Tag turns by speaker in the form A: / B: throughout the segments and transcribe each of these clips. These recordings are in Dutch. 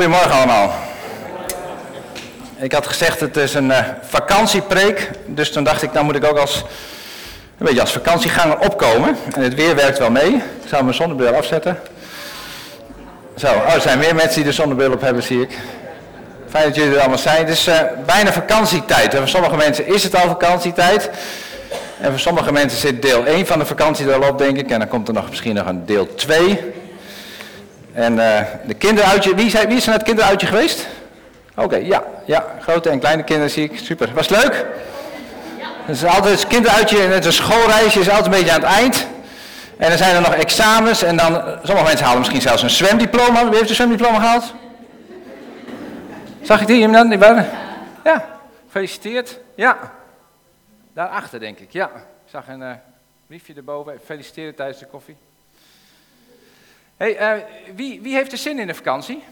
A: Goedemorgen allemaal. Ik had gezegd het is een uh, vakantiepreek, dus toen dacht ik dan moet ik ook als, een beetje als vakantieganger opkomen. En het weer werkt wel mee. Ik zou mijn zonnebril afzetten. Zo, oh, er zijn meer mensen die de zonnebril op hebben zie ik. Fijn dat jullie er allemaal zijn. Het is uh, bijna vakantietijd. En voor sommige mensen is het al vakantietijd. En voor sommige mensen zit deel 1 van de vakantie er al op, denk ik. En dan komt er nog, misschien nog een deel 2. En uh, de kinderuitje, wie, wie is er naar het kinderuitje geweest? Oké, ja, ja, grote en kleine kinderen zie ik. Super. Was leuk? Ja. Het is altijd het kinderuitje en het een schoolreisje is altijd een beetje aan het eind. En dan zijn er nog examens en dan, sommige mensen halen misschien zelfs een zwemdiploma. Wie heeft een zwemdiploma gehaald? Zag ik die? Waren? Ja, gefeliciteerd. Ja, daarachter denk ik, ja. Ik zag een uh, briefje erboven. Feliciteren tijdens de koffie. Hey, uh, wie, wie heeft er zin in de vakantie?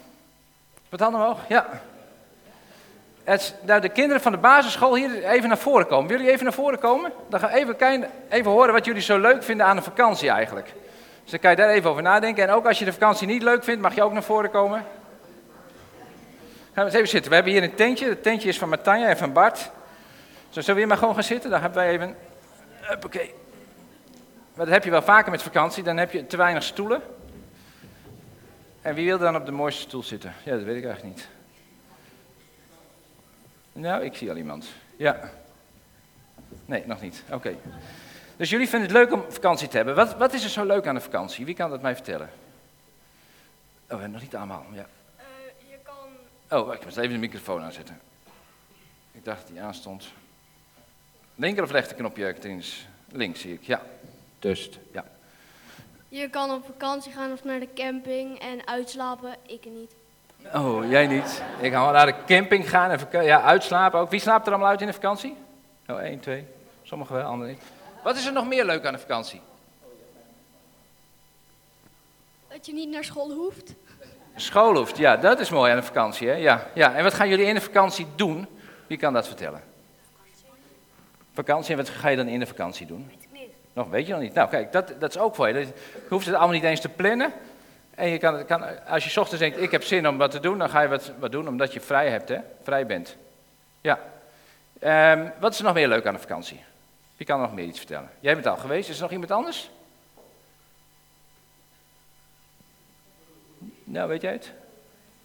A: Wat handen omhoog? Ja. Het, nou, de kinderen van de basisschool hier even naar voren komen. Willen jullie even naar voren komen? Dan gaan we even, kijken, even horen wat jullie zo leuk vinden aan de vakantie eigenlijk. Dus dan kan je daar even over nadenken. En ook als je de vakantie niet leuk vindt, mag je ook naar voren komen. Gaan we eens even zitten. We hebben hier een tentje. Het tentje is van Martanja en van Bart. Zo zullen we hier maar gewoon gaan zitten? Dan hebben wij even... Oké. Maar dat heb je wel vaker met vakantie. Dan heb je te weinig stoelen. En wie wil dan op de mooiste stoel zitten? Ja, dat weet ik eigenlijk niet. Nou, ik zie al iemand. Ja. Nee, nog niet. Oké. Dus jullie vinden het leuk om vakantie te hebben. Wat, wat is er zo leuk aan de vakantie? Wie kan dat mij vertellen? Oh, nog niet allemaal. Ja.
B: Uh, je kan...
A: Oh, ik moet even de microfoon aanzetten. Ik dacht dat die aanstond. Linker of rechter knopje, Katrines? Links zie ik, ja. Dus, ja.
B: Je kan op vakantie gaan of naar de camping en uitslapen. Ik niet.
A: Oh, jij niet. Ik ga naar de camping gaan en ja, uitslapen ook. Wie slaapt er allemaal uit in de vakantie? Oh, één, twee. Sommigen wel, anderen niet. Wat is er nog meer leuk aan de vakantie?
B: Dat je niet naar school hoeft.
A: School hoeft, ja, dat is mooi aan de vakantie, hè? Ja, ja. En wat gaan jullie in de vakantie doen? Wie kan dat vertellen? Vakantie, en wat ga je dan in de vakantie doen? Nog weet je nog niet. Nou, kijk, dat, dat is ook voor je. Je hoeft het allemaal niet eens te plannen. En je kan, kan, als je ochtends denkt, ik heb zin om wat te doen, dan ga je wat, wat doen omdat je vrij hebt, hè? Vrij bent. Ja. Um, wat is er nog meer leuk aan de vakantie? Wie kan er nog meer iets vertellen? Jij bent al geweest, is er nog iemand anders? Nou, weet jij het?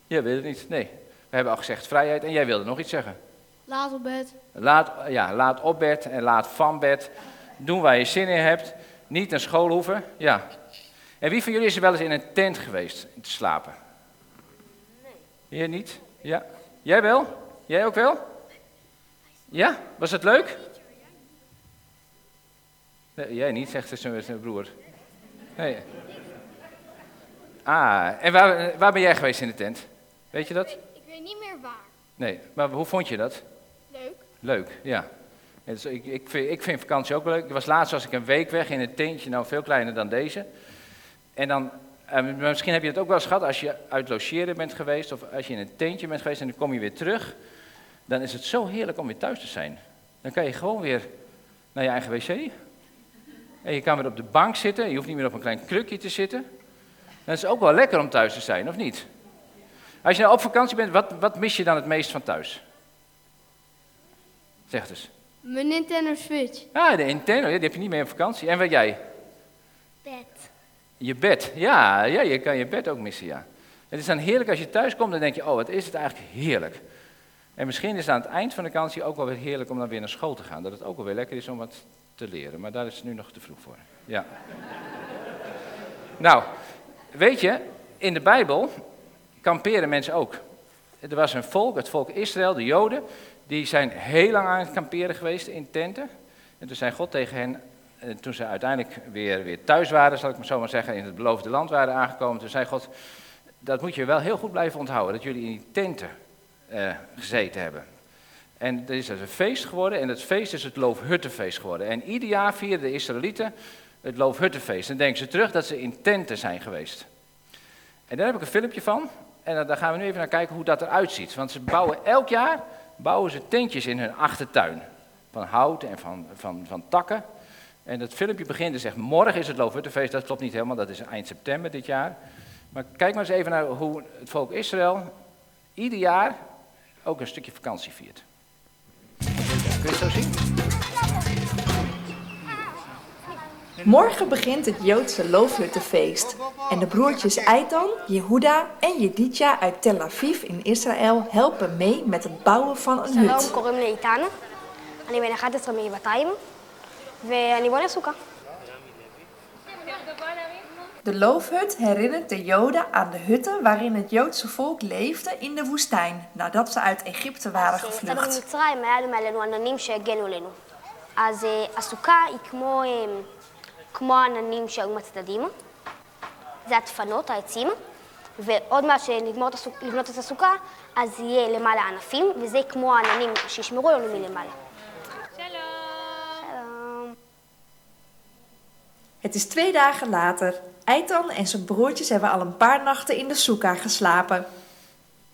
A: Jij weet het niet. Nee. We hebben al gezegd vrijheid en jij wilde nog iets zeggen.
B: Laat op bed.
A: Laat, ja, laat op bed en laat van bed. Doen waar je zin in hebt. Niet naar school hoeven. Ja. En wie van jullie is er wel eens in een tent geweest te slapen? Nee. Jij niet? Ja. Jij wel? Jij ook wel? Ja? Was het leuk? Nee, jij niet, zegt zijn broer. Nee. Ah, en waar, waar ben jij geweest in de tent? Weet je dat?
B: Ik, ik weet niet meer waar.
A: Nee, maar hoe vond je dat?
B: Leuk.
A: Leuk, ja. Ik, ik, vind, ik vind vakantie ook leuk. Ik was laatst was ik een week weg in een tentje, nou veel kleiner dan deze. En dan, eh, misschien heb je het ook wel eens gehad als je uit logeren bent geweest of als je in een tentje bent geweest en dan kom je weer terug. Dan is het zo heerlijk om weer thuis te zijn. Dan kan je gewoon weer naar je eigen wc. En je kan weer op de bank zitten, je hoeft niet meer op een klein krukje te zitten. Dan is het ook wel lekker om thuis te zijn, of niet? Als je nou op vakantie bent, wat, wat mis je dan het meest van thuis? Zeg het eens.
B: Mijn Nintendo Switch.
A: Ah, de Nintendo, die heb je niet meer op vakantie. En wat jij?
B: Bed.
A: Je bed, ja, ja, je kan je bed ook missen, ja. Het is dan heerlijk als je thuis komt, dan denk je, oh, wat is het eigenlijk heerlijk. En misschien is het aan het eind van de vakantie ook wel weer heerlijk om dan weer naar school te gaan. Dat het ook wel weer lekker is om wat te leren, maar daar is het nu nog te vroeg voor. Ja. nou, weet je, in de Bijbel kamperen mensen ook. Er was een volk, het volk Israël, de Joden, die zijn heel lang aan het kamperen geweest in tenten. En toen zei God tegen hen, en toen ze uiteindelijk weer, weer thuis waren, zal ik maar zo maar zeggen, in het beloofde land waren aangekomen, toen zei God, dat moet je wel heel goed blijven onthouden, dat jullie in die tenten uh, gezeten hebben. En er is dus een feest geworden en het feest is het Loofhuttenfeest geworden. En ieder jaar vierden de Israëlieten het Loofhuttenfeest. En denken ze terug dat ze in tenten zijn geweest. En daar heb ik een filmpje van. En daar gaan we nu even naar kijken hoe dat eruit ziet. Want ze bouwen elk jaar bouwen ze tentjes in hun achtertuin. Van hout en van, van, van takken. En het filmpje begint en zegt, morgen is het Loofhuttenfeest. Dat klopt niet helemaal, dat is eind september dit jaar. Maar kijk maar eens even naar hoe het volk Israël ieder jaar ook een stukje vakantie viert. Kun je het zo zien?
C: Morgen begint het Joodse loofhuttenfeest. En de broertjes Eitan, Jehuda en Jedidja uit Tel Aviv in Israël helpen mee met het bouwen van een
D: שלום,
C: hut.
D: קוראים לי איתן, אני בן 11 מגבעתיים, ואני בונה סוכה.
C: De loofhut herinnert de Joden aan de hutten waarin het Joodse volk leefde in de woestijn nadat ze uit Egypte waren
D: כשיצאנו
C: gevlucht.
D: ממצרים, היה מעלינו עננים שהגנו עלינו. אז אה, הסוכה היא כמו, אה, כמו העננים שהיו מהצדדים. זה הדפנות, העצים, ועוד מעט שנגמור את הסוכ- לבנות את הסוכה, אז יהיה למעלה ענפים, וזה יהיה כמו העננים שישמרו לנו מלמעלה. שלום.
C: Het is twee dagen later. Eitan en zijn broertjes hebben al een paar nachten in de soeka geslapen.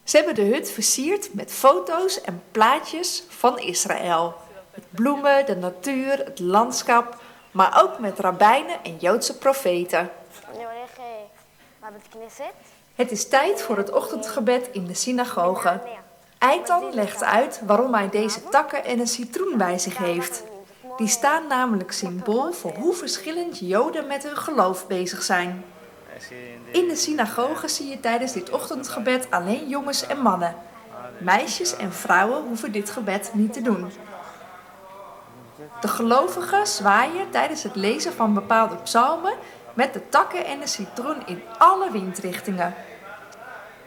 C: Ze hebben de hut versierd met foto's en plaatjes van Israël. Met bloemen, de natuur, het landschap, maar ook met rabbijnen en Joodse profeten. Het is tijd voor het ochtendgebed in de synagoge. Eitan legt uit waarom hij deze takken en een citroen bij zich heeft. Die staan namelijk symbool voor hoe verschillend Joden met hun geloof bezig zijn. In de synagoge zie je tijdens dit ochtendgebed alleen jongens en mannen. Meisjes en vrouwen hoeven dit gebed niet te doen. De gelovigen zwaaien tijdens het lezen van bepaalde psalmen met de takken en de citroen in alle windrichtingen.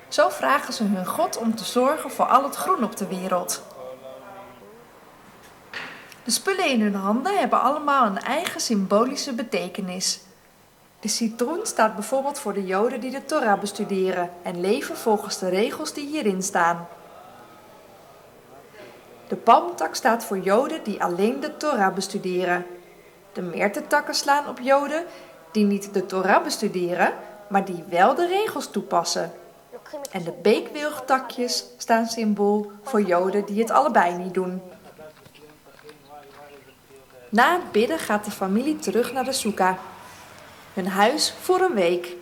C: Zo vragen ze hun God om te zorgen voor al het groen op de wereld. De spullen in hun handen hebben allemaal een eigen symbolische betekenis. De citroen staat bijvoorbeeld voor de Joden die de Torah bestuderen en leven volgens de regels die hierin staan. De palmtak staat voor Joden die alleen de Torah bestuderen. De mertentakken slaan op Joden die niet de Torah bestuderen, maar die wel de regels toepassen. En de beekwilgtakjes staan symbool voor Joden die het allebei niet doen. Na het bidden gaat de familie terug naar de soeka. Hun huis voor een week.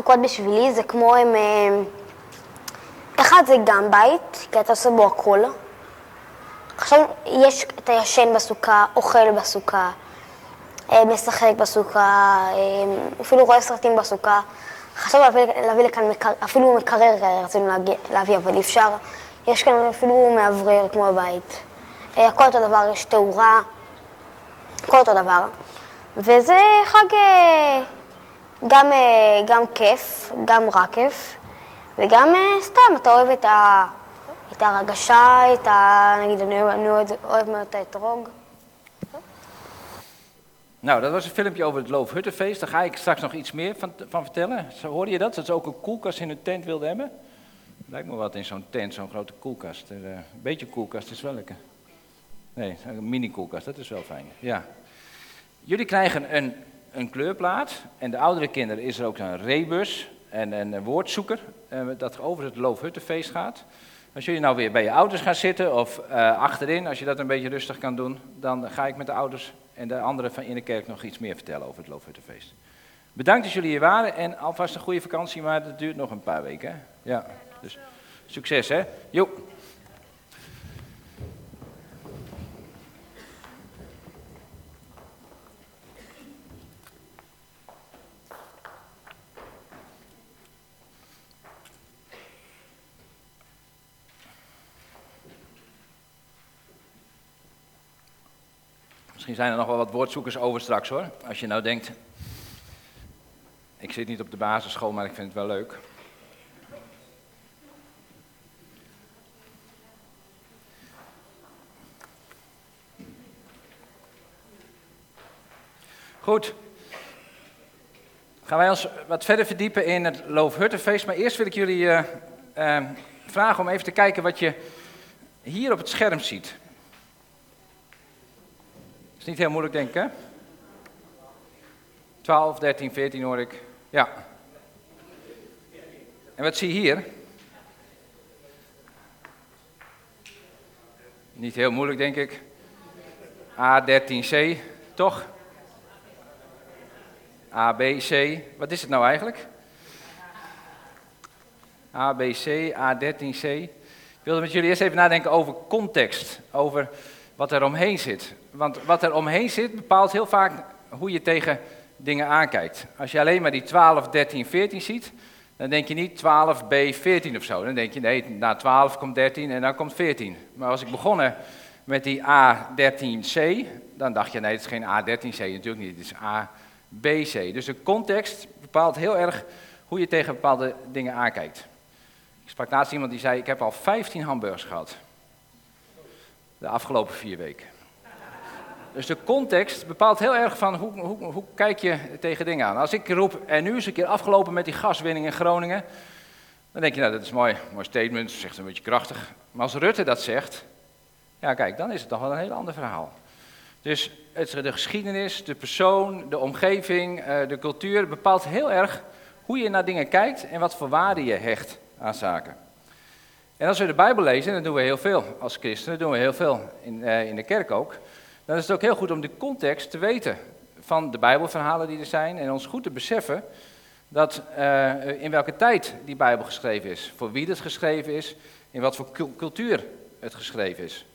D: סוכות בשבילי זה כמו הם... אה, אחד זה גם בית, כי אתה עושה בו הכל. עכשיו יש, אתה ישן בסוכה, אוכל בסוכה, אה, משחק בסוכה, אה, אפילו רואה סרטים בסוכה. חשבנו להביא, להביא לכאן מקר, אפילו מקרר רצינו להביא, אבל אי אפשר. יש כאן אפילו מאוורר כמו בבית. אה, הכל אותו דבר, יש תאורה, הכל אותו דבר. וזה חג גם, אה, גם כיף, גם רק כיף, וגם אה, סתם, אתה אוהב את, ה, את ההרגשה, את ה... נגיד, אני, אוהב- אני אוהב, אוהב מאוד את האתרוג.
A: Nou, dat was een filmpje over het Loofhuttenfeest. Daar ga ik straks nog iets meer van, van vertellen. Zo, hoorde je dat? Dat ze ook een koelkast in hun tent wilden hebben? Lijkt me wat in zo'n tent, zo'n grote koelkast. Er, eh, een beetje koelkast is wel lekker. Nee, een mini-koelkast, dat is wel fijn. Ja. Jullie krijgen een, een kleurplaat. En de oudere kinderen is er ook een rebus en een woordzoeker. eh, dat over het Loofhuttenfeest gaat. Als jullie nou weer bij je ouders gaan zitten of eh, achterin, als je dat een beetje rustig kan doen, dan ga ik met de ouders en de anderen van in de kerk nog iets meer vertellen over het Loofhuttenfeest. Bedankt dat jullie hier waren en alvast een goede vakantie, maar dat duurt nog een paar weken. Hè? Ja, dus succes hè. Jo. Misschien zijn er nog wel wat woordzoekers over straks hoor. Als je nou denkt, ik zit niet op de basisschool, maar ik vind het wel leuk. Goed. Gaan wij ons wat verder verdiepen in het Loofhuttenfeest. Maar eerst wil ik jullie eh, eh, vragen om even te kijken wat je hier op het scherm ziet. Is niet heel moeilijk, denk ik, hè? 12, 13, 14 hoor ik. Ja. En wat zie je hier? Niet heel moeilijk, denk ik. A13C, toch? A, B, C. Wat is het nou eigenlijk? A, B, C, A13, C. Ik wilde met jullie eerst even nadenken over context, over wat er omheen zit. Want wat er omheen zit bepaalt heel vaak hoe je tegen dingen aankijkt. Als je alleen maar die 12, 13, 14 ziet, dan denk je niet 12, B, 14 of zo. Dan denk je nee, na 12 komt 13 en dan komt 14. Maar als ik begonnen met die A13C, dan dacht je nee, het is geen A13C, natuurlijk niet, het is ABC. Dus de context bepaalt heel erg hoe je tegen bepaalde dingen aankijkt. Ik sprak naast iemand die zei, ik heb al 15 hamburgers gehad. De afgelopen vier weken. Dus de context bepaalt heel erg van hoe, hoe, hoe kijk je tegen dingen aan. Als ik roep, en nu is een keer afgelopen met die gaswinning in Groningen, dan denk je, nou dat is mooi, mooi statement, zegt een beetje krachtig. Maar als Rutte dat zegt, ja kijk, dan is het toch wel een heel ander verhaal. Dus het, de geschiedenis, de persoon, de omgeving, eh, de cultuur bepaalt heel erg hoe je naar dingen kijkt en wat voor waarde je hecht aan zaken. En als we de Bijbel lezen, dan doen we heel veel als christenen, doen we heel veel in, uh, in de kerk ook dan is het ook heel goed om de context te weten van de Bijbelverhalen die er zijn en ons goed te beseffen dat uh, in welke tijd die Bijbel geschreven is, voor wie het geschreven is, in wat voor cultuur het geschreven is.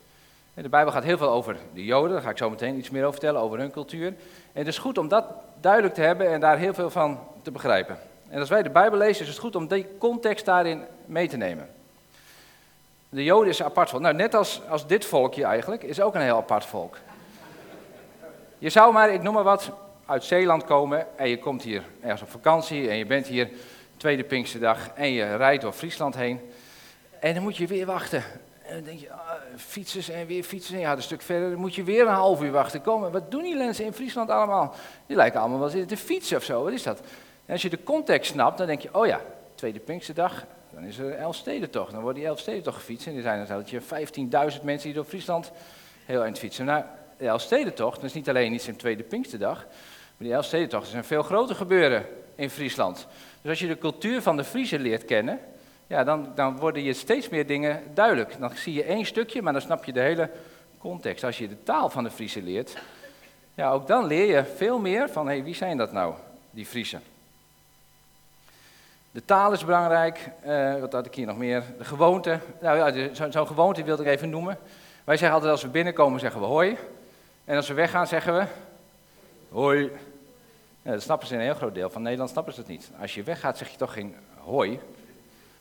A: De Bijbel gaat heel veel over de Joden, daar ga ik zo meteen iets meer over vertellen, over hun cultuur. En het is goed om dat duidelijk te hebben en daar heel veel van te begrijpen. En als wij de Bijbel lezen, is het goed om die context daarin mee te nemen. De Joden is een apart volk. Nou, net als, als dit volkje eigenlijk, is ook een heel apart volk. Je zou maar, ik noem maar wat, uit Zeeland komen en je komt hier ergens op vakantie en je bent hier tweede Pinksterdag en je rijdt door Friesland heen. En dan moet je weer wachten. En dan denk je, ah, fietsers en weer fietsen. Ja, een stuk verder dan moet je weer een half uur wachten. Komen. Wat doen die mensen in Friesland allemaal? Die lijken allemaal wel zitten te fietsen of zo. Wat is dat? En als je de context snapt, dan denk je, oh ja, tweede Pinksterdag, dan is er Elfstedentocht. Dan wordt die Elfstedentocht gefietst. En er zijn je 15.000 mensen die door Friesland heel eind fietsen. Nou, de Elfstedentocht, dat is niet alleen iets in Tweede Pinksterdag, maar die Elfstedentocht is een veel groter gebeuren in Friesland. Dus als je de cultuur van de Friese leert kennen, ja, dan, dan worden je steeds meer dingen duidelijk. Dan zie je één stukje, maar dan snap je de hele context. Als je de taal van de Friese leert, ja, ook dan leer je veel meer van, hey, wie zijn dat nou, die Friesen? De taal is belangrijk, uh, wat had ik hier nog meer? De gewoonte, nou ja, zo'n zo gewoonte wilde ik even noemen. Wij zeggen altijd als we binnenkomen, zeggen we hoi. En als we weggaan, zeggen we hoi. Dat snappen ze in een heel groot deel van Nederland, snappen ze het niet. Als je weggaat, zeg je toch geen hoi.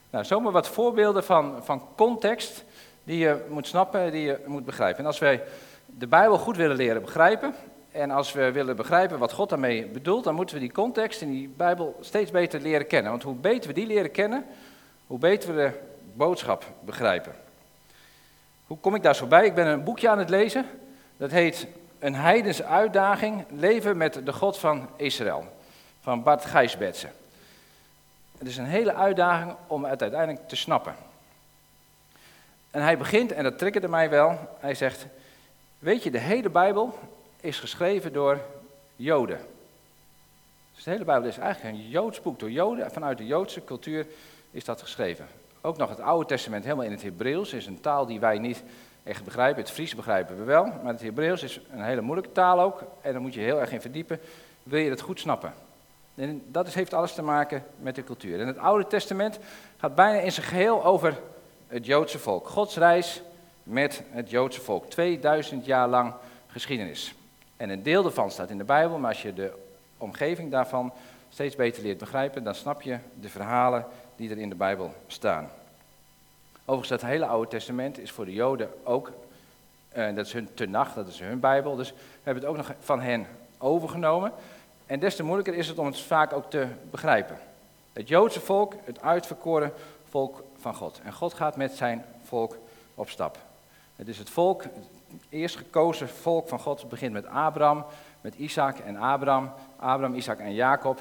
A: Nou, zomaar wat voorbeelden van, van context die je moet snappen, die je moet begrijpen. En als wij de Bijbel goed willen leren begrijpen, en als we willen begrijpen wat God daarmee bedoelt, dan moeten we die context in die Bijbel steeds beter leren kennen. Want hoe beter we die leren kennen, hoe beter we de boodschap begrijpen. Hoe kom ik daar zo bij? Ik ben een boekje aan het lezen. Dat heet Een heidense uitdaging, leven met de God van Israël. Van Bart Gijsbetsen. Het is een hele uitdaging om het uiteindelijk te snappen. En hij begint, en dat triggerde mij wel, hij zegt, weet je, de hele Bijbel is geschreven door Joden. Dus de hele Bijbel is eigenlijk een Joods boek door Joden, vanuit de Joodse cultuur is dat geschreven. Ook nog het Oude Testament helemaal in het Hebreeuws is een taal die wij niet echt begrijpen. Het Fries begrijpen we wel, maar het Hebreeuws is een hele moeilijke taal ook. En daar moet je heel erg in verdiepen, wil je het goed snappen. En dat heeft alles te maken met de cultuur. En het Oude Testament gaat bijna in zijn geheel over het Joodse volk. Gods reis met het Joodse volk. 2000 jaar lang geschiedenis. En een deel daarvan staat in de Bijbel, maar als je de omgeving daarvan steeds beter leert begrijpen, dan snap je de verhalen die er in de Bijbel staan. Overigens, dat hele Oude Testament is voor de Joden ook, uh, dat is hun Tenach, dat is hun Bijbel, dus we hebben het ook nog van hen overgenomen. En des te moeilijker is het om het vaak ook te begrijpen. Het Joodse volk, het uitverkoren volk van God. En God gaat met zijn volk op stap. Het is het volk, eerst gekozen volk van God. Begint met Abraham, met Isaac en Abraham. Abraham, Isaac en Jacob.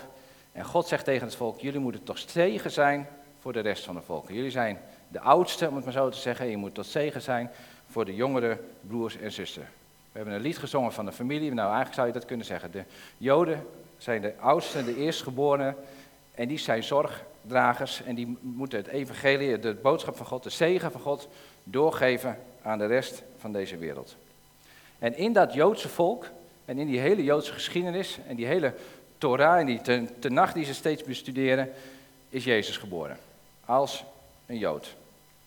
A: En God zegt tegen het volk, jullie moeten toch zegen zijn voor de rest van de volken. Jullie zijn de oudste, om het maar zo te zeggen. Je moet tot zegen zijn voor de jongere broers en zussen. We hebben een lied gezongen van de familie. Nou, eigenlijk zou je dat kunnen zeggen. De Joden zijn de oudste, de eerstgeborenen. En die zijn zorgdragers. En die moeten het evangelie, de boodschap van God, de zegen van God, doorgeven aan de rest van deze wereld. En in dat Joodse volk en in die hele Joodse geschiedenis en die hele Torah, in die tenacht die ze steeds bestuderen, is Jezus geboren. Als een Jood.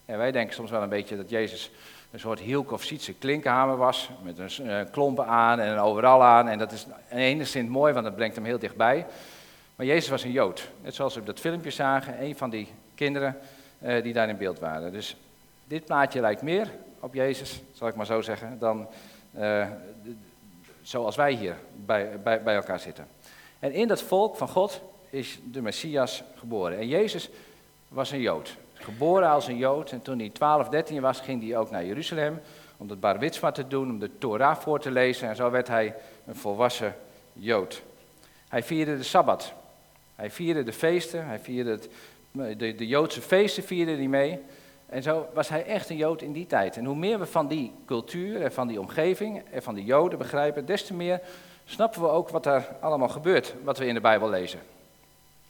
A: En wij denken soms wel een beetje dat Jezus een soort hielk of Sietse klinkenhamer was, met een uh, klompen aan en een overal aan. En dat is in enigszins mooi, want dat brengt hem heel dichtbij. Maar Jezus was een Jood. Net zoals we op dat filmpje zagen, een van die kinderen uh, die daar in beeld waren. Dus dit plaatje lijkt meer op Jezus, zal ik maar zo zeggen, dan uh, zoals wij hier bij, bij, bij elkaar zitten. En in dat volk van God is de Messias geboren. En Jezus was een Jood. Geboren als een Jood. En toen hij 12, 13 was, ging hij ook naar Jeruzalem. Om het bar te doen, om de Torah voor te lezen. En zo werd hij een volwassen Jood. Hij vierde de Sabbat. Hij vierde de feesten. Hij vierde de, de Joodse feesten vierde hij mee. En zo was hij echt een Jood in die tijd. En hoe meer we van die cultuur en van die omgeving en van de Joden begrijpen, des te meer snappen we ook wat er allemaal gebeurt, wat we in de Bijbel lezen.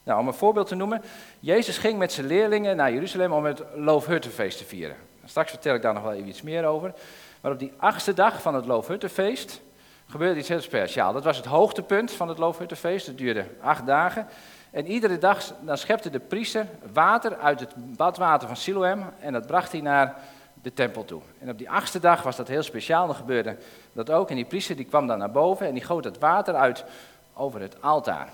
A: Nou, om een voorbeeld te noemen, Jezus ging met zijn leerlingen naar Jeruzalem om het Loofhuttenfeest te vieren. Straks vertel ik daar nog wel even iets meer over. Maar op die achtste dag van het Loofhuttenfeest gebeurde iets heel speciaals. Dat was het hoogtepunt van het Loofhuttenfeest. Het duurde acht dagen. En iedere dag dan schepte de priester water uit het badwater van Siloam en dat bracht hij naar de tempel toe. En op die achtste dag was dat heel speciaal. Dan gebeurde dat ook. En die priester die kwam dan naar boven en die goot het water uit over het altaar.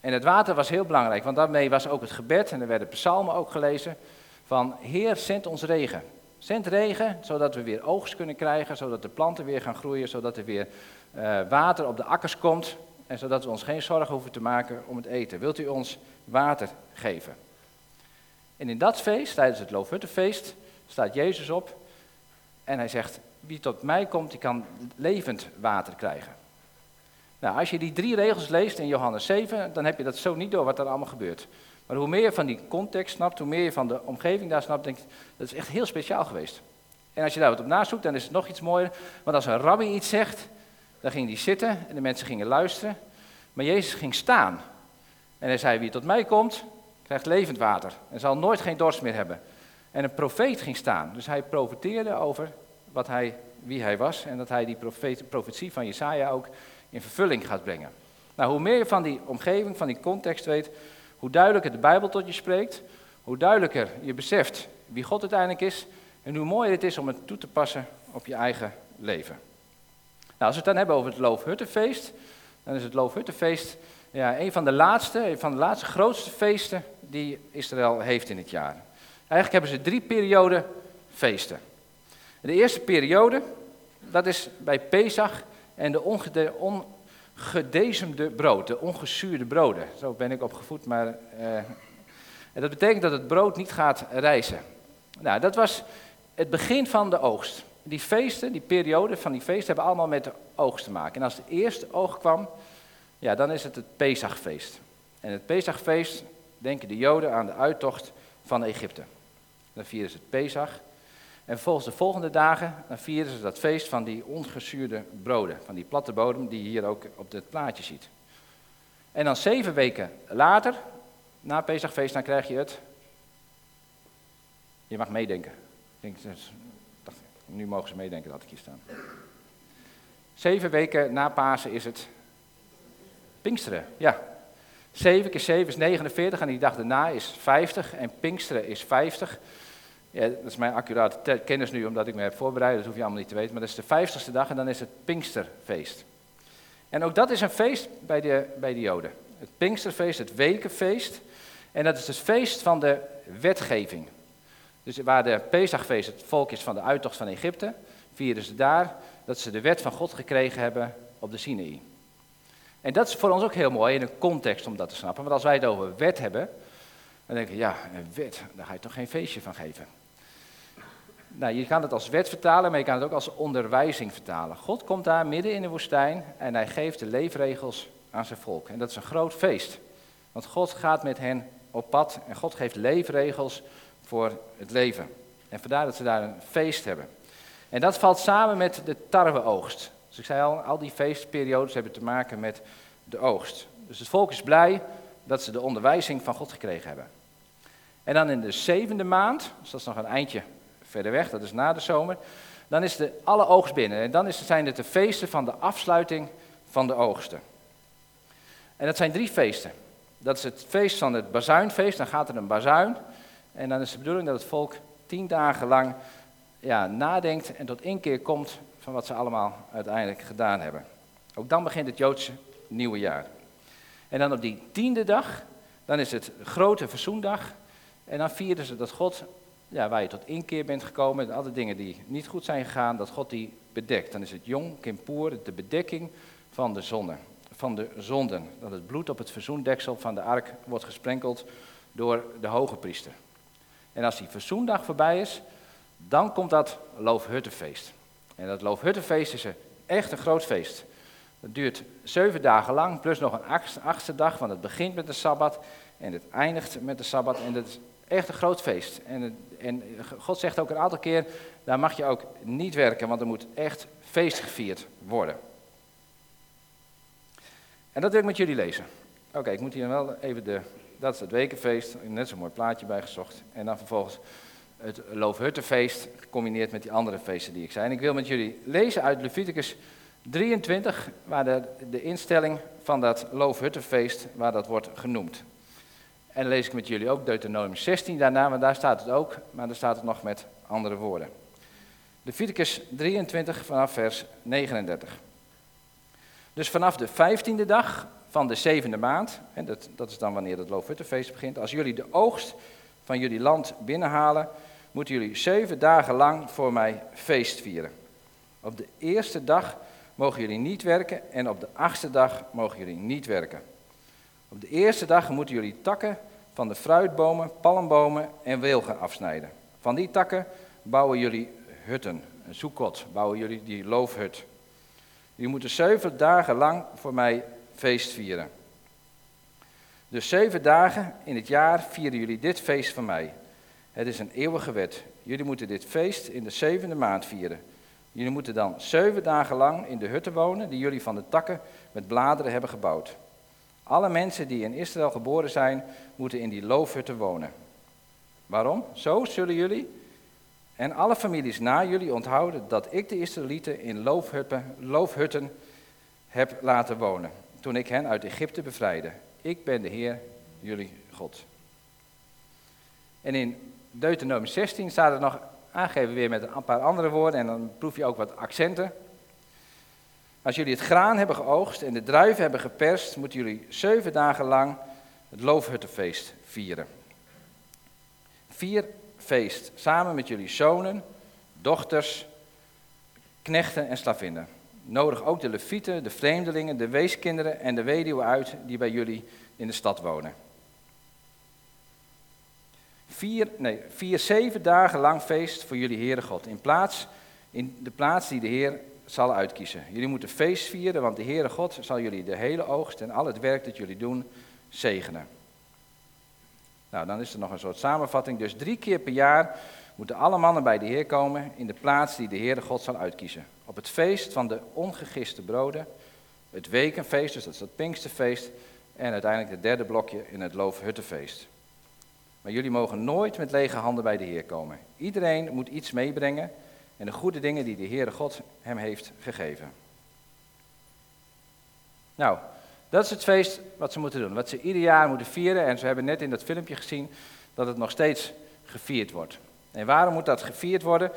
A: En het water was heel belangrijk, want daarmee was ook het gebed, en er werden psalmen ook gelezen, van Heer, zend ons regen. Zend regen, zodat we weer oogst kunnen krijgen, zodat de planten weer gaan groeien, zodat er weer uh, water op de akkers komt en zodat we ons geen zorgen hoeven te maken om het eten. Wilt u ons water geven? En in dat feest, tijdens het Loofhuttenfeest, staat Jezus op en hij zegt, wie tot mij komt, die kan levend water krijgen. Nou, als je die drie regels leest in Johannes 7, dan heb je dat zo niet door wat er allemaal gebeurt. Maar hoe meer je van die context snapt, hoe meer je van de omgeving daar snapt, denk je, dat is echt heel speciaal geweest. En als je daar wat op nazoekt, dan is het nog iets mooier. Want als een rabbi iets zegt, dan ging hij zitten en de mensen gingen luisteren. Maar Jezus ging staan. En hij zei, wie tot mij komt, krijgt levend water. En zal nooit geen dorst meer hebben. En een profeet ging staan. Dus hij profeteerde over wat hij, wie hij was. En dat hij die profeet, profetie van Jesaja ook in vervulling gaat brengen. Nou, hoe meer je van die omgeving, van die context weet, hoe duidelijker de Bijbel tot je spreekt, hoe duidelijker je beseft wie God uiteindelijk is en hoe mooier het is om het toe te passen op je eigen leven. Nou, als we het dan hebben over het Loofhuttenfeest, dan is het Loofhuttenfeest ja, een van de laatste, van de laatste grootste feesten die Israël heeft in het jaar. Eigenlijk hebben ze drie perioden feesten. De eerste periode, dat is bij Pesach en de ongedezemde brood, de ongezuurde broden. Zo ben ik opgevoed, maar uh, dat betekent dat het brood niet gaat rijzen. Nou, dat was het begin van de oogst. Die feesten, die periode van die feesten hebben allemaal met de oogst te maken. En als de eerste oog kwam, ja, dan is het het Pesachfeest. En het Pesachfeest denken de Joden aan de uittocht van Egypte. Dan vieren ze het Pesach. En volgens de volgende dagen dan vieren ze dat feest van die ongezuurde broden, van die platte bodem die je hier ook op dit plaatje ziet. En dan zeven weken later, na Pesachfeest, dan krijg je het. Je mag meedenken. Ik denk, nu mogen ze meedenken dat ik hier staan. Zeven weken na Pasen is het Pinksteren, ja. 7 keer 7 is 49 en die dag daarna is 50 en Pinksteren is 50. Ja, dat is mijn accurate kennis nu, omdat ik me heb voorbereid, dat hoef je allemaal niet te weten. Maar dat is de vijftigste dag en dan is het Pinksterfeest. En ook dat is een feest bij de, bij de Joden. Het Pinksterfeest, het wekenfeest. En dat is het feest van de wetgeving. Dus waar de Pesachfeest het volk is van de uittocht van Egypte, vieren ze daar dat ze de wet van God gekregen hebben op de Sinaï. En dat is voor ons ook heel mooi in een context om dat te snappen. Want als wij het over wet hebben, dan denk je, ja, een wet, daar ga je toch geen feestje van geven. Nou, je kan het als wet vertalen, maar je kan het ook als onderwijzing vertalen. God komt daar midden in de woestijn en hij geeft de leefregels aan zijn volk. En dat is een groot feest. Want God gaat met hen op pad en God geeft leefregels voor het leven. En vandaar dat ze daar een feest hebben. En dat valt samen met de tarweoogst. Dus ik zei al, al die feestperiodes hebben te maken met de oogst. Dus het volk is blij dat ze de onderwijzing van God gekregen hebben. En dan in de zevende maand, dus dat is nog een eindje verder weg, dat is na de zomer, dan is de alle oogst binnen. En dan zijn het de feesten van de afsluiting van de oogsten. En dat zijn drie feesten. Dat is het feest van het bazuinfeest, dan gaat er een bazuin. En dan is de bedoeling dat het volk tien dagen lang ja, nadenkt en tot inkeer komt van wat ze allemaal uiteindelijk gedaan hebben. Ook dan begint het Joodse nieuwe jaar. En dan op die tiende dag, dan is het grote verzoendag. En dan vieren ze dat God, ja, waar je tot inkeer bent gekomen, alle dingen die niet goed zijn gegaan, dat God die bedekt. Dan is het Jong Kippur, de bedekking van de zonde, van de zonden. Dat het bloed op het verzoendeksel van de ark wordt gesprenkeld door de hoge priester. En als die verzoendag voorbij is, dan komt dat Loofhuttenfeest. En dat Loofhuttenfeest is een echt een groot feest. Dat duurt zeven dagen lang, plus nog een achtste dag, want het begint met de Sabbat en het eindigt met de Sabbat. En dat is echt een groot feest. En, en God zegt ook een aantal keer, daar mag je ook niet werken, want er moet echt feest gevierd worden. En dat wil ik met jullie lezen. Oké, ik moet hier wel even de, dat is het wekenfeest, net zo'n mooi plaatje bij gezocht. En dan vervolgens het Loofhuttenfeest, gecombineerd met die andere feesten die ik zei. Ik wil met jullie lezen uit Leviticus 23, waar de, de instelling van dat Loofhuttenfeest, waar dat wordt genoemd. En lees ik met jullie ook Deuteronomium 16 daarna, want daar staat het ook, maar daar staat het nog met andere woorden. Leviticus 23 vanaf vers 39. Dus vanaf de vijftiende dag van de zevende maand, en dat, dat is dan wanneer het Loofhuttenfeest begint, als jullie de oogst van jullie land binnenhalen, moeten jullie zeven dagen lang voor mij feest vieren. Op de eerste dag mogen jullie niet werken en op de achtste dag mogen jullie niet werken. Op de eerste dag moeten jullie takken van de fruitbomen, palmbomen en wilgen afsnijden. Van die takken bouwen jullie hutten, een zoekot, bouwen jullie die loofhut. Jullie moeten zeven dagen lang voor mij feest vieren. Dus zeven dagen in het jaar vieren jullie dit feest van mij. Het is een eeuwige wet. Jullie moeten dit feest in de zevende maand vieren. Jullie moeten dan zeven dagen lang in de hutten wonen die jullie van de takken met bladeren hebben gebouwd. Alle mensen die in Israël geboren zijn, moeten in die loofhutten wonen. Waarom? Zo zullen jullie en alle families na jullie onthouden dat ik de Israëlieten in loofhutten, loofhutten heb laten wonen, toen ik hen uit Egypte bevrijdde. Ik ben de Heer, jullie God. En in Deuteronomium 16 staat er nog aangegeven weer met een paar andere woorden en dan proef je ook wat accenten. Als jullie het graan hebben geoogst en de druiven hebben geperst, moeten jullie zeven dagen lang het loofhuttenfeest vieren. Vier feest, samen met jullie zonen, dochters, knechten en slavinnen. Nodig ook de levieten, de vreemdelingen, de weeskinderen en de weduwen uit die bij jullie in de stad wonen. Vier, nee, vier, zeven dagen lang feest voor jullie Heere God. In, plaats, in de plaats die de Heer zal uitkiezen. Jullie moeten feest vieren, want de Heere God zal jullie de hele oogst en al het werk dat jullie doen zegenen. Nou, dan is er nog een soort samenvatting. Dus drie keer per jaar moeten alle mannen bij de Heer komen in de plaats die de Heere God zal uitkiezen. Op het feest van de ongegiste broden, het wekenfeest, dus dat is het Pinksterfeest, en uiteindelijk het derde blokje in het Loofhuttenfeest. Maar jullie mogen nooit met lege handen bij de Heer komen. Iedereen moet iets meebrengen en de goede dingen die de Heere God hem heeft gegeven. Nou, dat is het feest wat ze moeten doen, wat ze ieder jaar moeten vieren. En ze hebben net in dat filmpje gezien dat het nog steeds gevierd wordt. En waarom moet dat gevierd worden?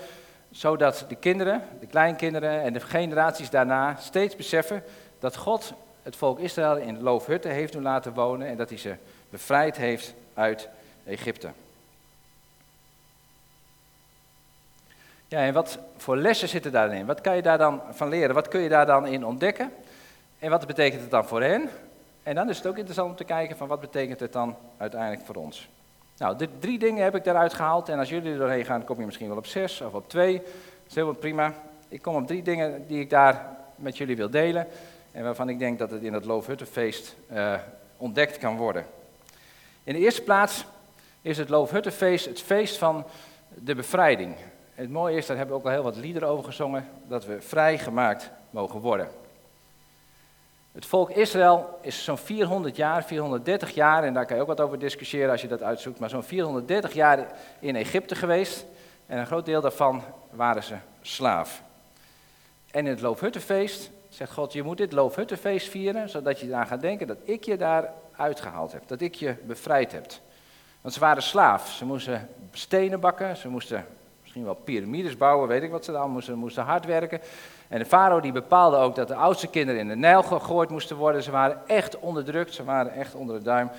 A: Zodat de kinderen, de kleinkinderen en de generaties daarna steeds beseffen dat God het volk Israël in loofhutten heeft doen laten wonen en dat hij ze bevrijd heeft uit Egypte. Ja, en wat voor lessen zitten daarin? Wat kan je daar dan van leren? Wat kun je daar dan in ontdekken? En wat betekent het dan voor hen? En dan is het ook interessant om te kijken van wat betekent het dan uiteindelijk voor ons. Nou, de drie dingen heb ik daaruit gehaald. En als jullie er doorheen gaan, kom je misschien wel op zes of op twee. Dat is helemaal prima. Ik kom op drie dingen die ik daar met jullie wil delen. En waarvan ik denk dat het in het Loofhuttenfeest uh, ontdekt kan worden. In de eerste plaats is het Loofhuttenfeest het feest van de bevrijding. Het mooie is, daar hebben we ook al heel wat liederen over gezongen, dat we vrijgemaakt mogen worden. Het volk Israël is zo'n 400 jaar, 430 jaar, en daar kan je ook wat over discussiëren als je dat uitzoekt, maar zo'n 430 jaar in Egypte geweest. En een groot deel daarvan waren ze slaaf. En in het Loofhuttenfeest Zegt God, je moet dit loofhuttenfeest vieren, zodat je eraan gaat denken dat ik je daar uitgehaald heb. Dat ik je bevrijd heb. Want ze waren slaaf. Ze moesten stenen bakken, ze moesten misschien wel piramides bouwen, weet ik wat ze dan moesten. moesten hard werken. En de farao die bepaalde ook dat de oudste kinderen in de Nijl gegooid moesten worden. Ze waren echt onderdrukt, ze waren echt onder de duim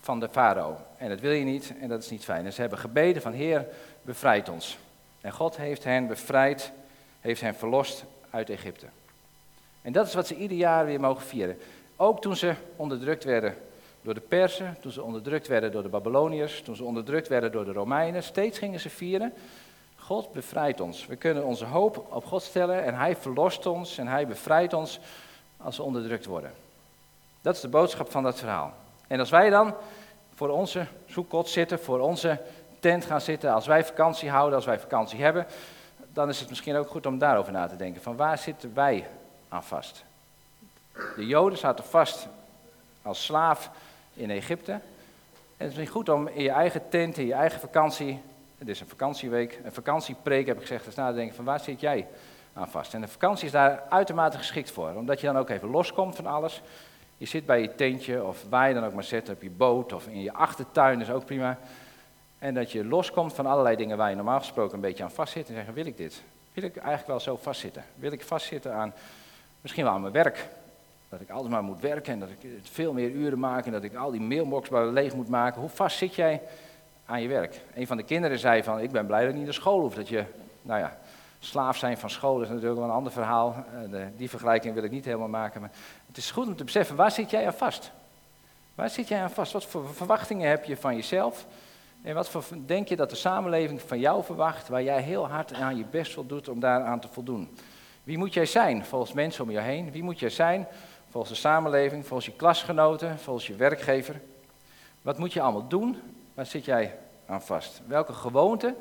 A: van de farao. En dat wil je niet en dat is niet fijn. En ze hebben gebeden van Heer, bevrijd ons. En God heeft hen bevrijd, heeft hen verlost uit Egypte. En dat is wat ze ieder jaar weer mogen vieren. Ook toen ze onderdrukt werden door de Persen, toen ze onderdrukt werden door de Babyloniërs, toen ze onderdrukt werden door de Romeinen. Steeds gingen ze vieren. God bevrijdt ons. We kunnen onze hoop op God stellen en Hij verlost ons en Hij bevrijdt ons als we onderdrukt worden. Dat is de boodschap van dat verhaal. En als wij dan voor onze zoekkot zitten, voor onze tent gaan zitten, als wij vakantie houden, als wij vakantie hebben, dan is het misschien ook goed om daarover na te denken. Van waar zitten wij aan vast? De Joden zaten vast als slaaf in Egypte. En het is misschien goed om in je eigen tent, in je eigen vakantie, het is een vakantieweek, een vakantiepreek heb ik gezegd, eens na te denken van waar zit jij aan vast? En de vakantie is daar uitermate geschikt voor, omdat je dan ook even loskomt van alles. Je zit bij je tentje of waar je dan ook maar zit, op je boot of in je achtertuin, is ook prima. En dat je loskomt van allerlei dingen waar je normaal gesproken een beetje aan vastzit en zeggen, wil ik dit? Wil ik eigenlijk wel zo vastzitten? Wil ik vastzitten aan, misschien wel aan mijn werk? Dat ik altijd maar moet werken en dat ik veel meer uren maak en dat ik al die mailbox leeg moet maken. Hoe vast zit jij aan je werk? Een van de kinderen zei van, ik ben blij dat ik niet naar school hoef. Dat je, nou ja, slaaf zijn van school is natuurlijk wel een ander verhaal. Eh, die vergelijking wil ik niet helemaal maken. Maar het is goed om te beseffen, waar zit jij aan vast? Waar zit jij aan vast? Wat voor verwachtingen heb je van jezelf? En wat voor denk je dat de samenleving van jou verwacht, waar jij heel hard aan je best voor doet om daaraan te voldoen? Wie moet jij zijn volgens mensen om je heen? Wie moet jij zijn volgens de samenleving, volgens je klasgenoten, volgens je werkgever? Wat moet je allemaal doen? Waar zit jij aan vast? Welke gewoonten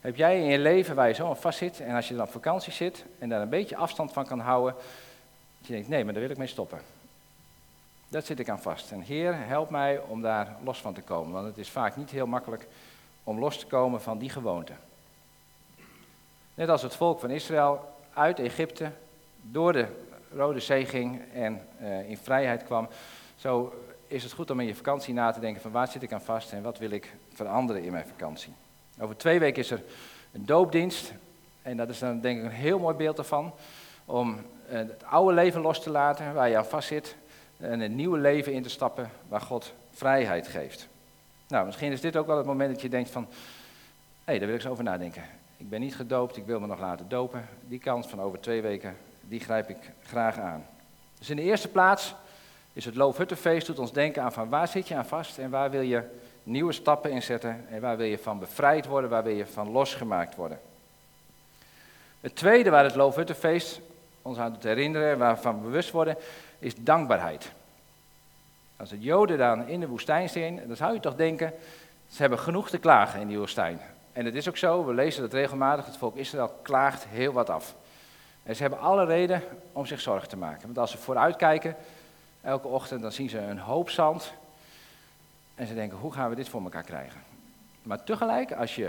A: heb jij in je leven waar je zo aan vast zit? En als je dan op vakantie zit en daar een beetje afstand van kan houden, dat je denkt, nee, maar daar wil ik mee stoppen. Dat zit ik aan vast. En Heer, help mij om daar los van te komen, want het is vaak niet heel makkelijk om los te komen van die gewoonte. Net als het volk van Israël uit Egypte door de Rode Zee ging en uh, in vrijheid kwam, zo is het goed om in je vakantie na te denken van waar zit ik aan vast en wat wil ik veranderen in mijn vakantie. Over twee weken is er een doopdienst en dat is dan denk ik een heel mooi beeld ervan om uh, het oude leven los te laten waar je aan vast zit en een nieuwe leven in te stappen waar God vrijheid geeft. Nou, misschien is dit ook wel het moment dat je denkt van, hé, hey, daar wil ik eens over nadenken. Ik ben niet gedoopt, ik wil me nog laten dopen. Die kans van over twee weken, die grijp ik graag aan. Dus in de eerste plaats is het Loofhuttenfeest doet ons denken aan van waar zit je aan vast en waar wil je nieuwe stappen inzetten en waar wil je van bevrijd worden, waar wil je van losgemaakt worden. Het tweede waar het Loofhuttenfeest ons aan doet herinneren, waarvan bewust worden, is dankbaarheid. Als het Joden dan in de woestijn zijn, dan zou je toch denken, ze hebben genoeg te klagen in die woestijn. En het is ook zo, we lezen dat regelmatig, het volk Israël klaagt heel wat af. En ze hebben alle reden om zich zorgen te maken. Want als ze vooruitkijken, elke ochtend, dan zien ze een hoop zand. En ze denken, hoe gaan we dit voor elkaar krijgen? Maar tegelijk, als je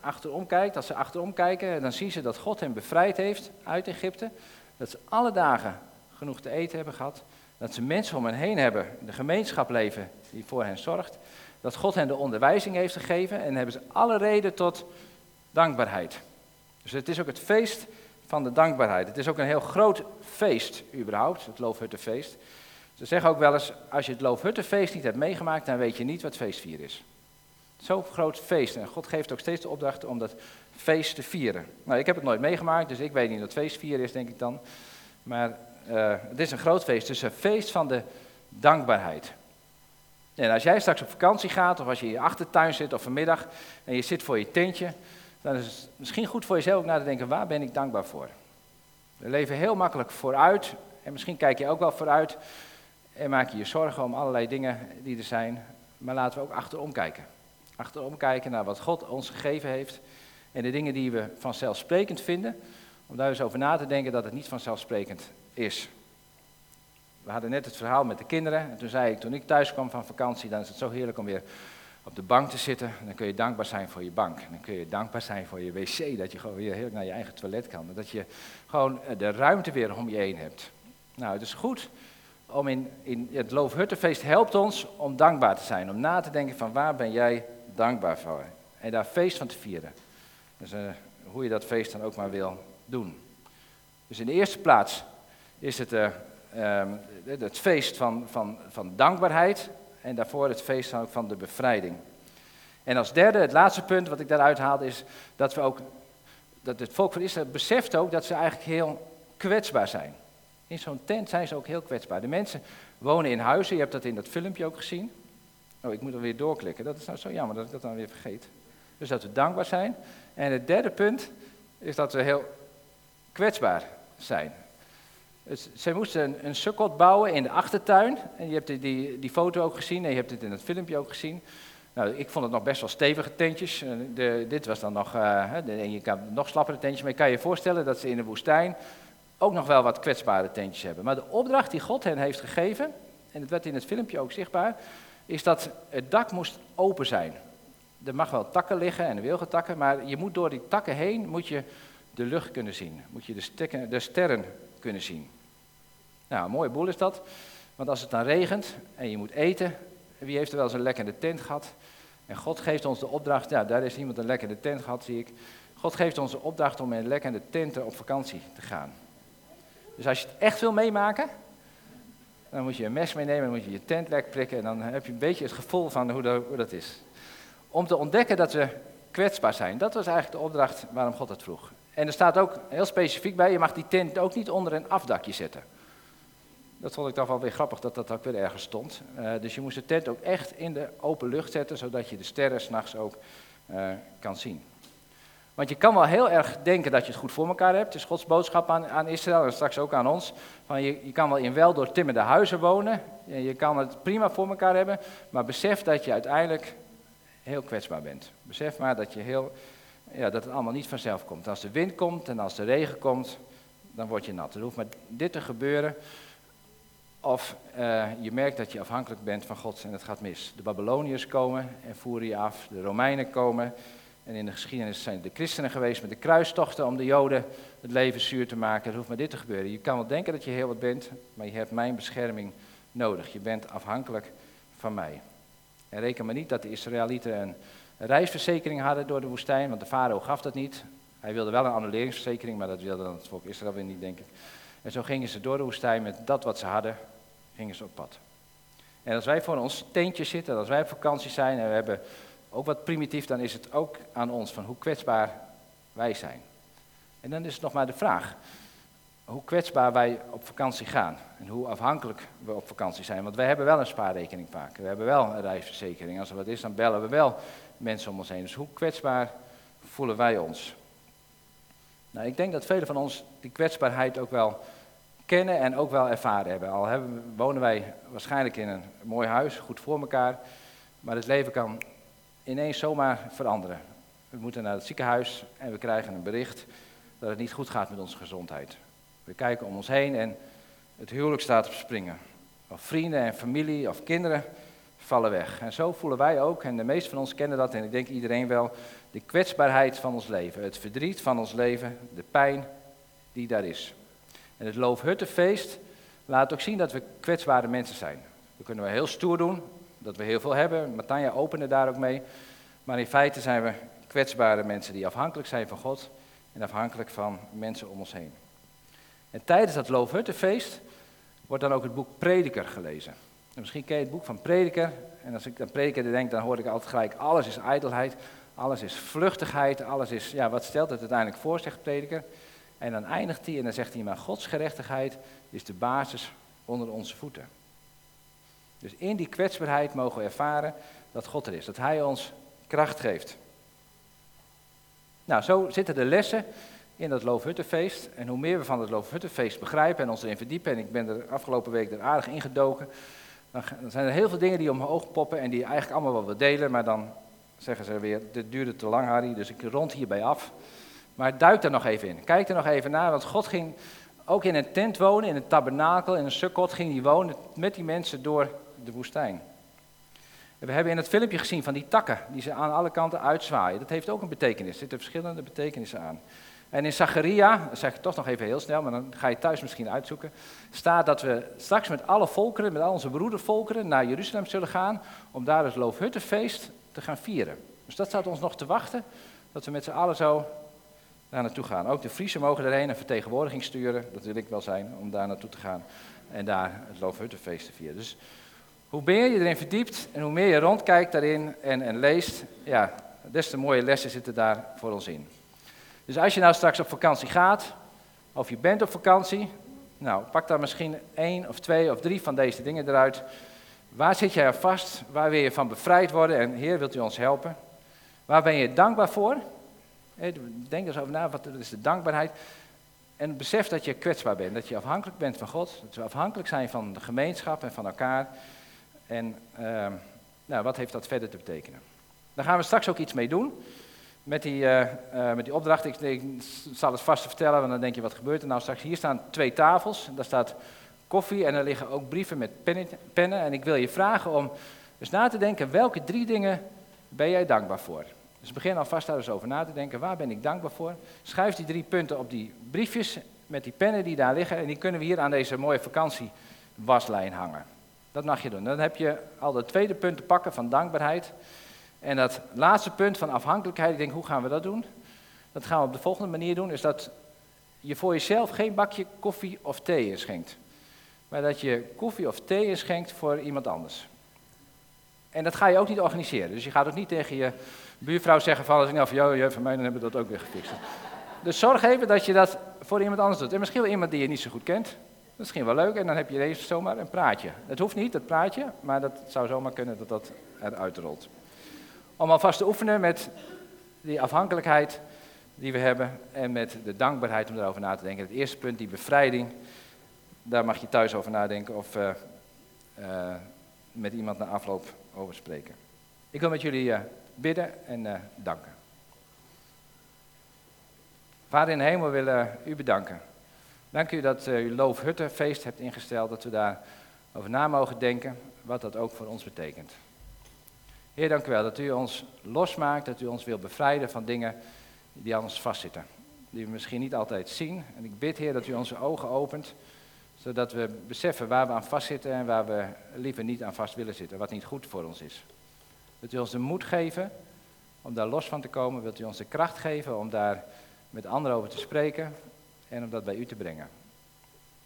A: achterom kijkt, als ze achterom kijken, dan zien ze dat God hen bevrijd heeft uit Egypte. Dat ze alle dagen genoeg te eten hebben gehad. Dat ze mensen om hen heen hebben, de gemeenschap leven die voor hen zorgt. Dat God hen de onderwijzing heeft gegeven en hebben ze alle reden tot dankbaarheid. Dus het is ook het feest van de dankbaarheid. Het is ook een heel groot feest überhaupt, het Loofhuttenfeest. Ze zeggen ook wel eens, als je het Loofhuttenfeest niet hebt meegemaakt, dan weet je niet wat feestvier is. Zo'n groot feest. En God geeft ook steeds de opdracht om dat feest te vieren. Nou, ik heb het nooit meegemaakt, dus ik weet niet wat feestvieren is, denk ik dan. Maar uh, het is een groot feest, dus een feest van de dankbaarheid. En als jij straks op vakantie gaat, of als je in je achtertuin zit, of vanmiddag, en je zit voor je tentje, dan is het misschien goed voor jezelf na te denken, waar ben ik dankbaar voor? We leven heel makkelijk vooruit, en misschien kijk je ook wel vooruit, en maak je je zorgen om allerlei dingen die er zijn, maar laten we ook achterom kijken. Achterom kijken naar wat God ons gegeven heeft, en de dingen die we vanzelfsprekend vinden, om daar eens over na te denken dat het niet vanzelfsprekend is. We hadden net het verhaal met de kinderen. En toen zei ik, toen ik thuis kwam van vakantie, dan is het zo heerlijk om weer op de bank te zitten. Dan kun je dankbaar zijn voor je bank. Dan kun je dankbaar zijn voor je wc, dat je gewoon weer heel naar je eigen toilet kan. Dat je gewoon eh, de ruimte weer om je heen hebt. Nou, het is goed om in, in het Loofhuttenfeest helpt ons om dankbaar te zijn. Om na te denken van waar ben jij dankbaar voor. En daar feest van te vieren. Dus uh, hoe je dat feest dan ook maar wil doen. Dus in de eerste plaats is het uh, um, het feest van, van, van dankbaarheid. En daarvoor het feest van, de bevrijding. En als derde, het laatste punt wat ik daaruit haalde, is dat we ook, dat het volk van Israël beseft ook dat ze eigenlijk heel kwetsbaar zijn. In zo'n tent zijn ze ook heel kwetsbaar. De mensen wonen in huizen, je hebt dat in dat filmpje ook gezien. Oh, ik moet er weer doorklikken, dat is nou zo jammer dat ik dat dan weer vergeet. Dus dat we dankbaar zijn. En het derde punt is dat we heel kwetsbaar zijn. Zij moesten een, een sukkot bouwen in de achtertuin. En je hebt die, die, foto ook gezien en je hebt het in het filmpje ook gezien. Nou, ik vond het nog best wel stevige tentjes. De, dit was dan nog, uh, de, je kan nog slappere tentjes. Maar je kan je voorstellen dat ze in de woestijn ook nog wel wat kwetsbare tentjes hebben. Maar de opdracht die God hen heeft gegeven, en het werd in het filmpje ook zichtbaar, is dat het dak moest open zijn. Er mag wel takken liggen en wilgetakken, maar je moet door die takken heen moet je de lucht kunnen zien. Moet je de sterren kunnen zien. Nou, een mooie boel is dat. Want als het dan regent en je moet eten, wie heeft er wel eens een lekkere tent gehad? En God geeft ons de opdracht, ja, daar is iemand een lekkere tent gehad, zie ik. God geeft ons de opdracht om in lekkere tenten op vakantie te gaan. Dus als je het echt wil meemaken, dan moet je een mes meenemen, dan moet je je tent lek prikken en dan heb je een beetje het gevoel van hoe dat, dat is. Om te ontdekken dat we kwetsbaar zijn, dat was eigenlijk de opdracht waarom God het vroeg. En er staat ook heel specifiek bij, je mag die tent ook niet onder een afdakje zetten. Dat vond ik dan wel weer grappig dat dat ook weer ergens stond. Uh, dus je moest de tent ook echt in de open lucht zetten, zodat je de sterren s'nachts ook uh, kan zien. Want je kan wel heel erg denken dat je het goed voor elkaar hebt. Het is Gods boodschap aan, aan Israël en straks ook aan ons. Van je, je kan wel in wel door timmerde huizen wonen. Je kan het prima voor elkaar hebben. Maar besef dat je uiteindelijk heel kwetsbaar bent. Besef maar dat, je heel, ja, dat het allemaal niet vanzelf komt. Als de wind komt en als de regen komt, dan word je nat. Er hoeft maar dit te gebeuren of uh, je merkt dat je afhankelijk bent van God en het gaat mis. De Babyloniërs komen en voeren je af, de Romeinen komen. En in de geschiedenis zijn de christenen geweest met de kruistochten om de Joden het leven zuur te maken. Er hoeft maar dit te gebeuren. Je kan wel denken dat je heel wat bent, maar je hebt mijn bescherming nodig. Je bent afhankelijk van mij. En reken maar niet dat de Israëlieten een reisverzekering hadden door de woestijn, want de farao gaf dat niet. Hij wilde wel een annuleringsverzekering, maar dat wilde dan het volk Israël weer niet, denk ik. En zo gingen ze door de woestijn met dat wat ze hadden, gingen ze op pad. En als wij voor ons teentje zitten, als wij op vakantie zijn en we hebben ook wat primitief, dan is het ook aan ons van hoe kwetsbaar wij zijn. En dan is het nog maar de vraag, hoe kwetsbaar wij op vakantie gaan en hoe afhankelijk we op vakantie zijn. Want wij hebben wel een spaarrekening vaak, we hebben wel een reisverzekering. Als er wat is, dan bellen we wel mensen om ons heen. Dus hoe kwetsbaar voelen wij ons? Nou, ik denk dat velen van ons die kwetsbaarheid ook wel kennen en ook wel ervaren hebben. Al hebben, wonen wij waarschijnlijk in een mooi huis, goed voor elkaar, maar het leven kan ineens zomaar veranderen. We moeten naar het ziekenhuis en we krijgen een bericht dat het niet goed gaat met onze gezondheid. We kijken om ons heen en het huwelijk staat op springen. Of vrienden en familie of kinderen vallen weg. En zo voelen wij ook, en de meesten van ons kennen dat, en ik denk iedereen wel, de kwetsbaarheid van ons leven. Het verdriet van ons leven, de pijn die daar is. En het Loofhuttenfeest laat ook zien dat we kwetsbare mensen zijn. We kunnen wel heel stoer doen, dat we heel veel hebben. Matanja opende daar ook mee. Maar in feite zijn we kwetsbare mensen die afhankelijk zijn van God en afhankelijk van mensen om ons heen. En tijdens dat Loofhuttenfeest wordt dan ook het boek Prediker gelezen. En misschien ken je het boek van Prediker. En als ik aan Prediker denk, dan hoor ik altijd gelijk, alles is ijdelheid, alles is vluchtigheid, alles is, ja, wat stelt het uiteindelijk voor, zegt Prediker. En dan eindigt hij en dan zegt hij, maar Gods gerechtigheid is de basis onder onze voeten. Dus in die kwetsbaarheid mogen we ervaren dat God er is, dat Hij ons kracht geeft. Nou, zo zitten de lessen in dat Loofhuttenfeest. En hoe meer we van het Loofhuttenfeest begrijpen en ons erin verdiepen, en ik ben er afgelopen week er aardig ingedoken, dan zijn er heel veel dingen die omhoog poppen en die eigenlijk allemaal wel willen delen, maar dan zeggen ze weer, dit duurde te lang Harry, dus ik rond hierbij af. Maar duik er nog even in. Kijk er nog even naar, want God ging ook in een tent wonen, in een tabernakel, in een sukkot ging hij wonen met die mensen door de woestijn. we hebben in het filmpje gezien van die takken die ze aan alle kanten uitzwaaien. Dat heeft ook een betekenis. Er zitten verschillende betekenissen aan. En in Zacharia, dat zeg ik toch nog even heel snel, maar dan ga je thuis misschien uitzoeken, staat dat we straks met alle volkeren, met al onze broedervolkeren, naar Jeruzalem zullen gaan om daar het Loofhuttenfeest te gaan vieren. Dus dat staat ons nog te wachten, dat we met z'n allen zo daar naartoe gaan. Ook de Friesen mogen erheen een vertegenwoordiging sturen, dat wil ik wel zijn, om daar naartoe te gaan en daar het Loofhuttenfeest te vieren. Dus hoe meer je erin verdiept en hoe meer je rondkijkt daarin en, en leest, ja, des te mooie lessen zitten daar voor ons in. Dus als je nou straks op vakantie gaat, of je bent op vakantie, nou, pak dan misschien één of twee of drie van deze dingen eruit. Waar zit jij aan vast? Waar wil je van bevrijd worden? En Heer, wilt u ons helpen? Waar ben je dankbaar voor? Denk eens over na, wat is de dankbaarheid? En besef dat je kwetsbaar bent, dat je afhankelijk bent van God, dat we afhankelijk zijn van de gemeenschap en van elkaar. En uh, nou, wat heeft dat verder te betekenen? Daar gaan we straks ook iets mee doen met die, uh, uh, met die opdracht. Ik, ik, zal het vast vertellen, want dan denk je, wat gebeurt er nou straks? Hier staan twee tafels, daar staat koffie en er liggen ook brieven met pennen. En ik wil je vragen om eens na te denken, welke drie dingen ben jij dankbaar voor? Dus begin alvast daar eens over na te denken, waar ben ik dankbaar voor? Schrijf die drie punten op die briefjes met die pennen die daar liggen. En die kunnen we hier aan deze mooie vakantiewaslijn hangen. Dat mag je doen. Dan heb je al de tweede punt te pakken van dankbaarheid. En dat laatste punt van afhankelijkheid, ik denk, hoe gaan we dat doen? Dat gaan we op de volgende manier doen, is dat je voor jezelf geen bakje koffie of thee inschenkt. Maar dat je koffie of thee inschenkt voor iemand anders. En dat ga je ook niet organiseren. Dus je gaat ook niet tegen je buurvrouw zeggen van, als ik nou van jou, jij van mij, dan hebben we dat ook weer gefixt. Dus zorg even dat je dat voor iemand anders doet. En misschien wel iemand die je niet zo goed kent. Misschien wel leuk. En dan heb je deze zomaar een praatje. Het hoeft niet, dat praatje, maar dat zou zomaar kunnen dat dat eruit rolt. Om alvast te oefenen met die afhankelijkheid die we hebben en met de dankbaarheid om daarover na te denken. Het eerste punt, die bevrijding, daar mag je thuis over nadenken of uh, uh, met iemand na afloop over spreken. Ik wil met jullie uh, bidden en danken. Vader in de hemel, we willen u bedanken. Dank u dat u Loofhuttenfeest hebt ingesteld, dat we daar over na mogen denken, wat dat ook voor ons betekent. Heer, dank u wel dat u ons losmaakt, dat u ons wil bevrijden van dingen die aan ons vastzitten. Die we misschien niet altijd zien. En ik bid, Heer, dat u onze ogen opent, zodat we beseffen waar we aan vastzitten en waar we liever niet aan vast willen zitten, wat niet goed voor ons is. Wilt u ons de moed geven om daar los van te komen? Wilt u ons de kracht geven om daar met anderen over te spreken en om dat bij u te brengen?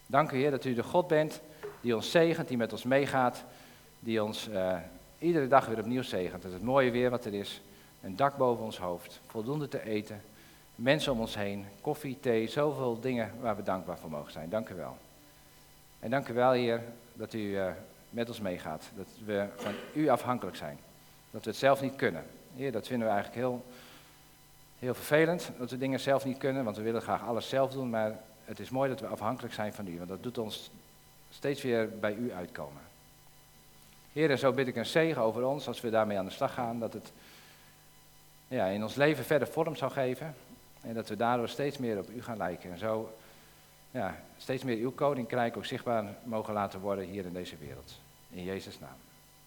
A: Dank u, Heer, dat u de God bent die ons zegent, die met ons meegaat, die ons uh, iedere dag weer opnieuw zegent. Dat het mooie weer wat er is, een dak boven ons hoofd, voldoende te eten, mensen om ons heen, koffie, thee, zoveel dingen waar we dankbaar voor mogen zijn. Dank u wel. En dank u wel, Heer, dat u uh, met ons meegaat. Dat we van u afhankelijk zijn. Dat we het zelf niet kunnen. Heer, dat vinden we eigenlijk heel, heel vervelend, dat we dingen zelf niet kunnen, want we willen graag alles zelf doen, maar het is mooi dat we afhankelijk zijn van u, want dat doet ons steeds weer bij u uitkomen. Heer, en zo bid ik een zegen over ons als we daarmee aan de slag gaan, dat het ja, in ons leven verder vorm zal geven en dat we daardoor steeds meer op u gaan lijken. En zo ja, steeds meer uw koninkrijk ook zichtbaar mogen laten worden hier in deze wereld. In Jezus' naam.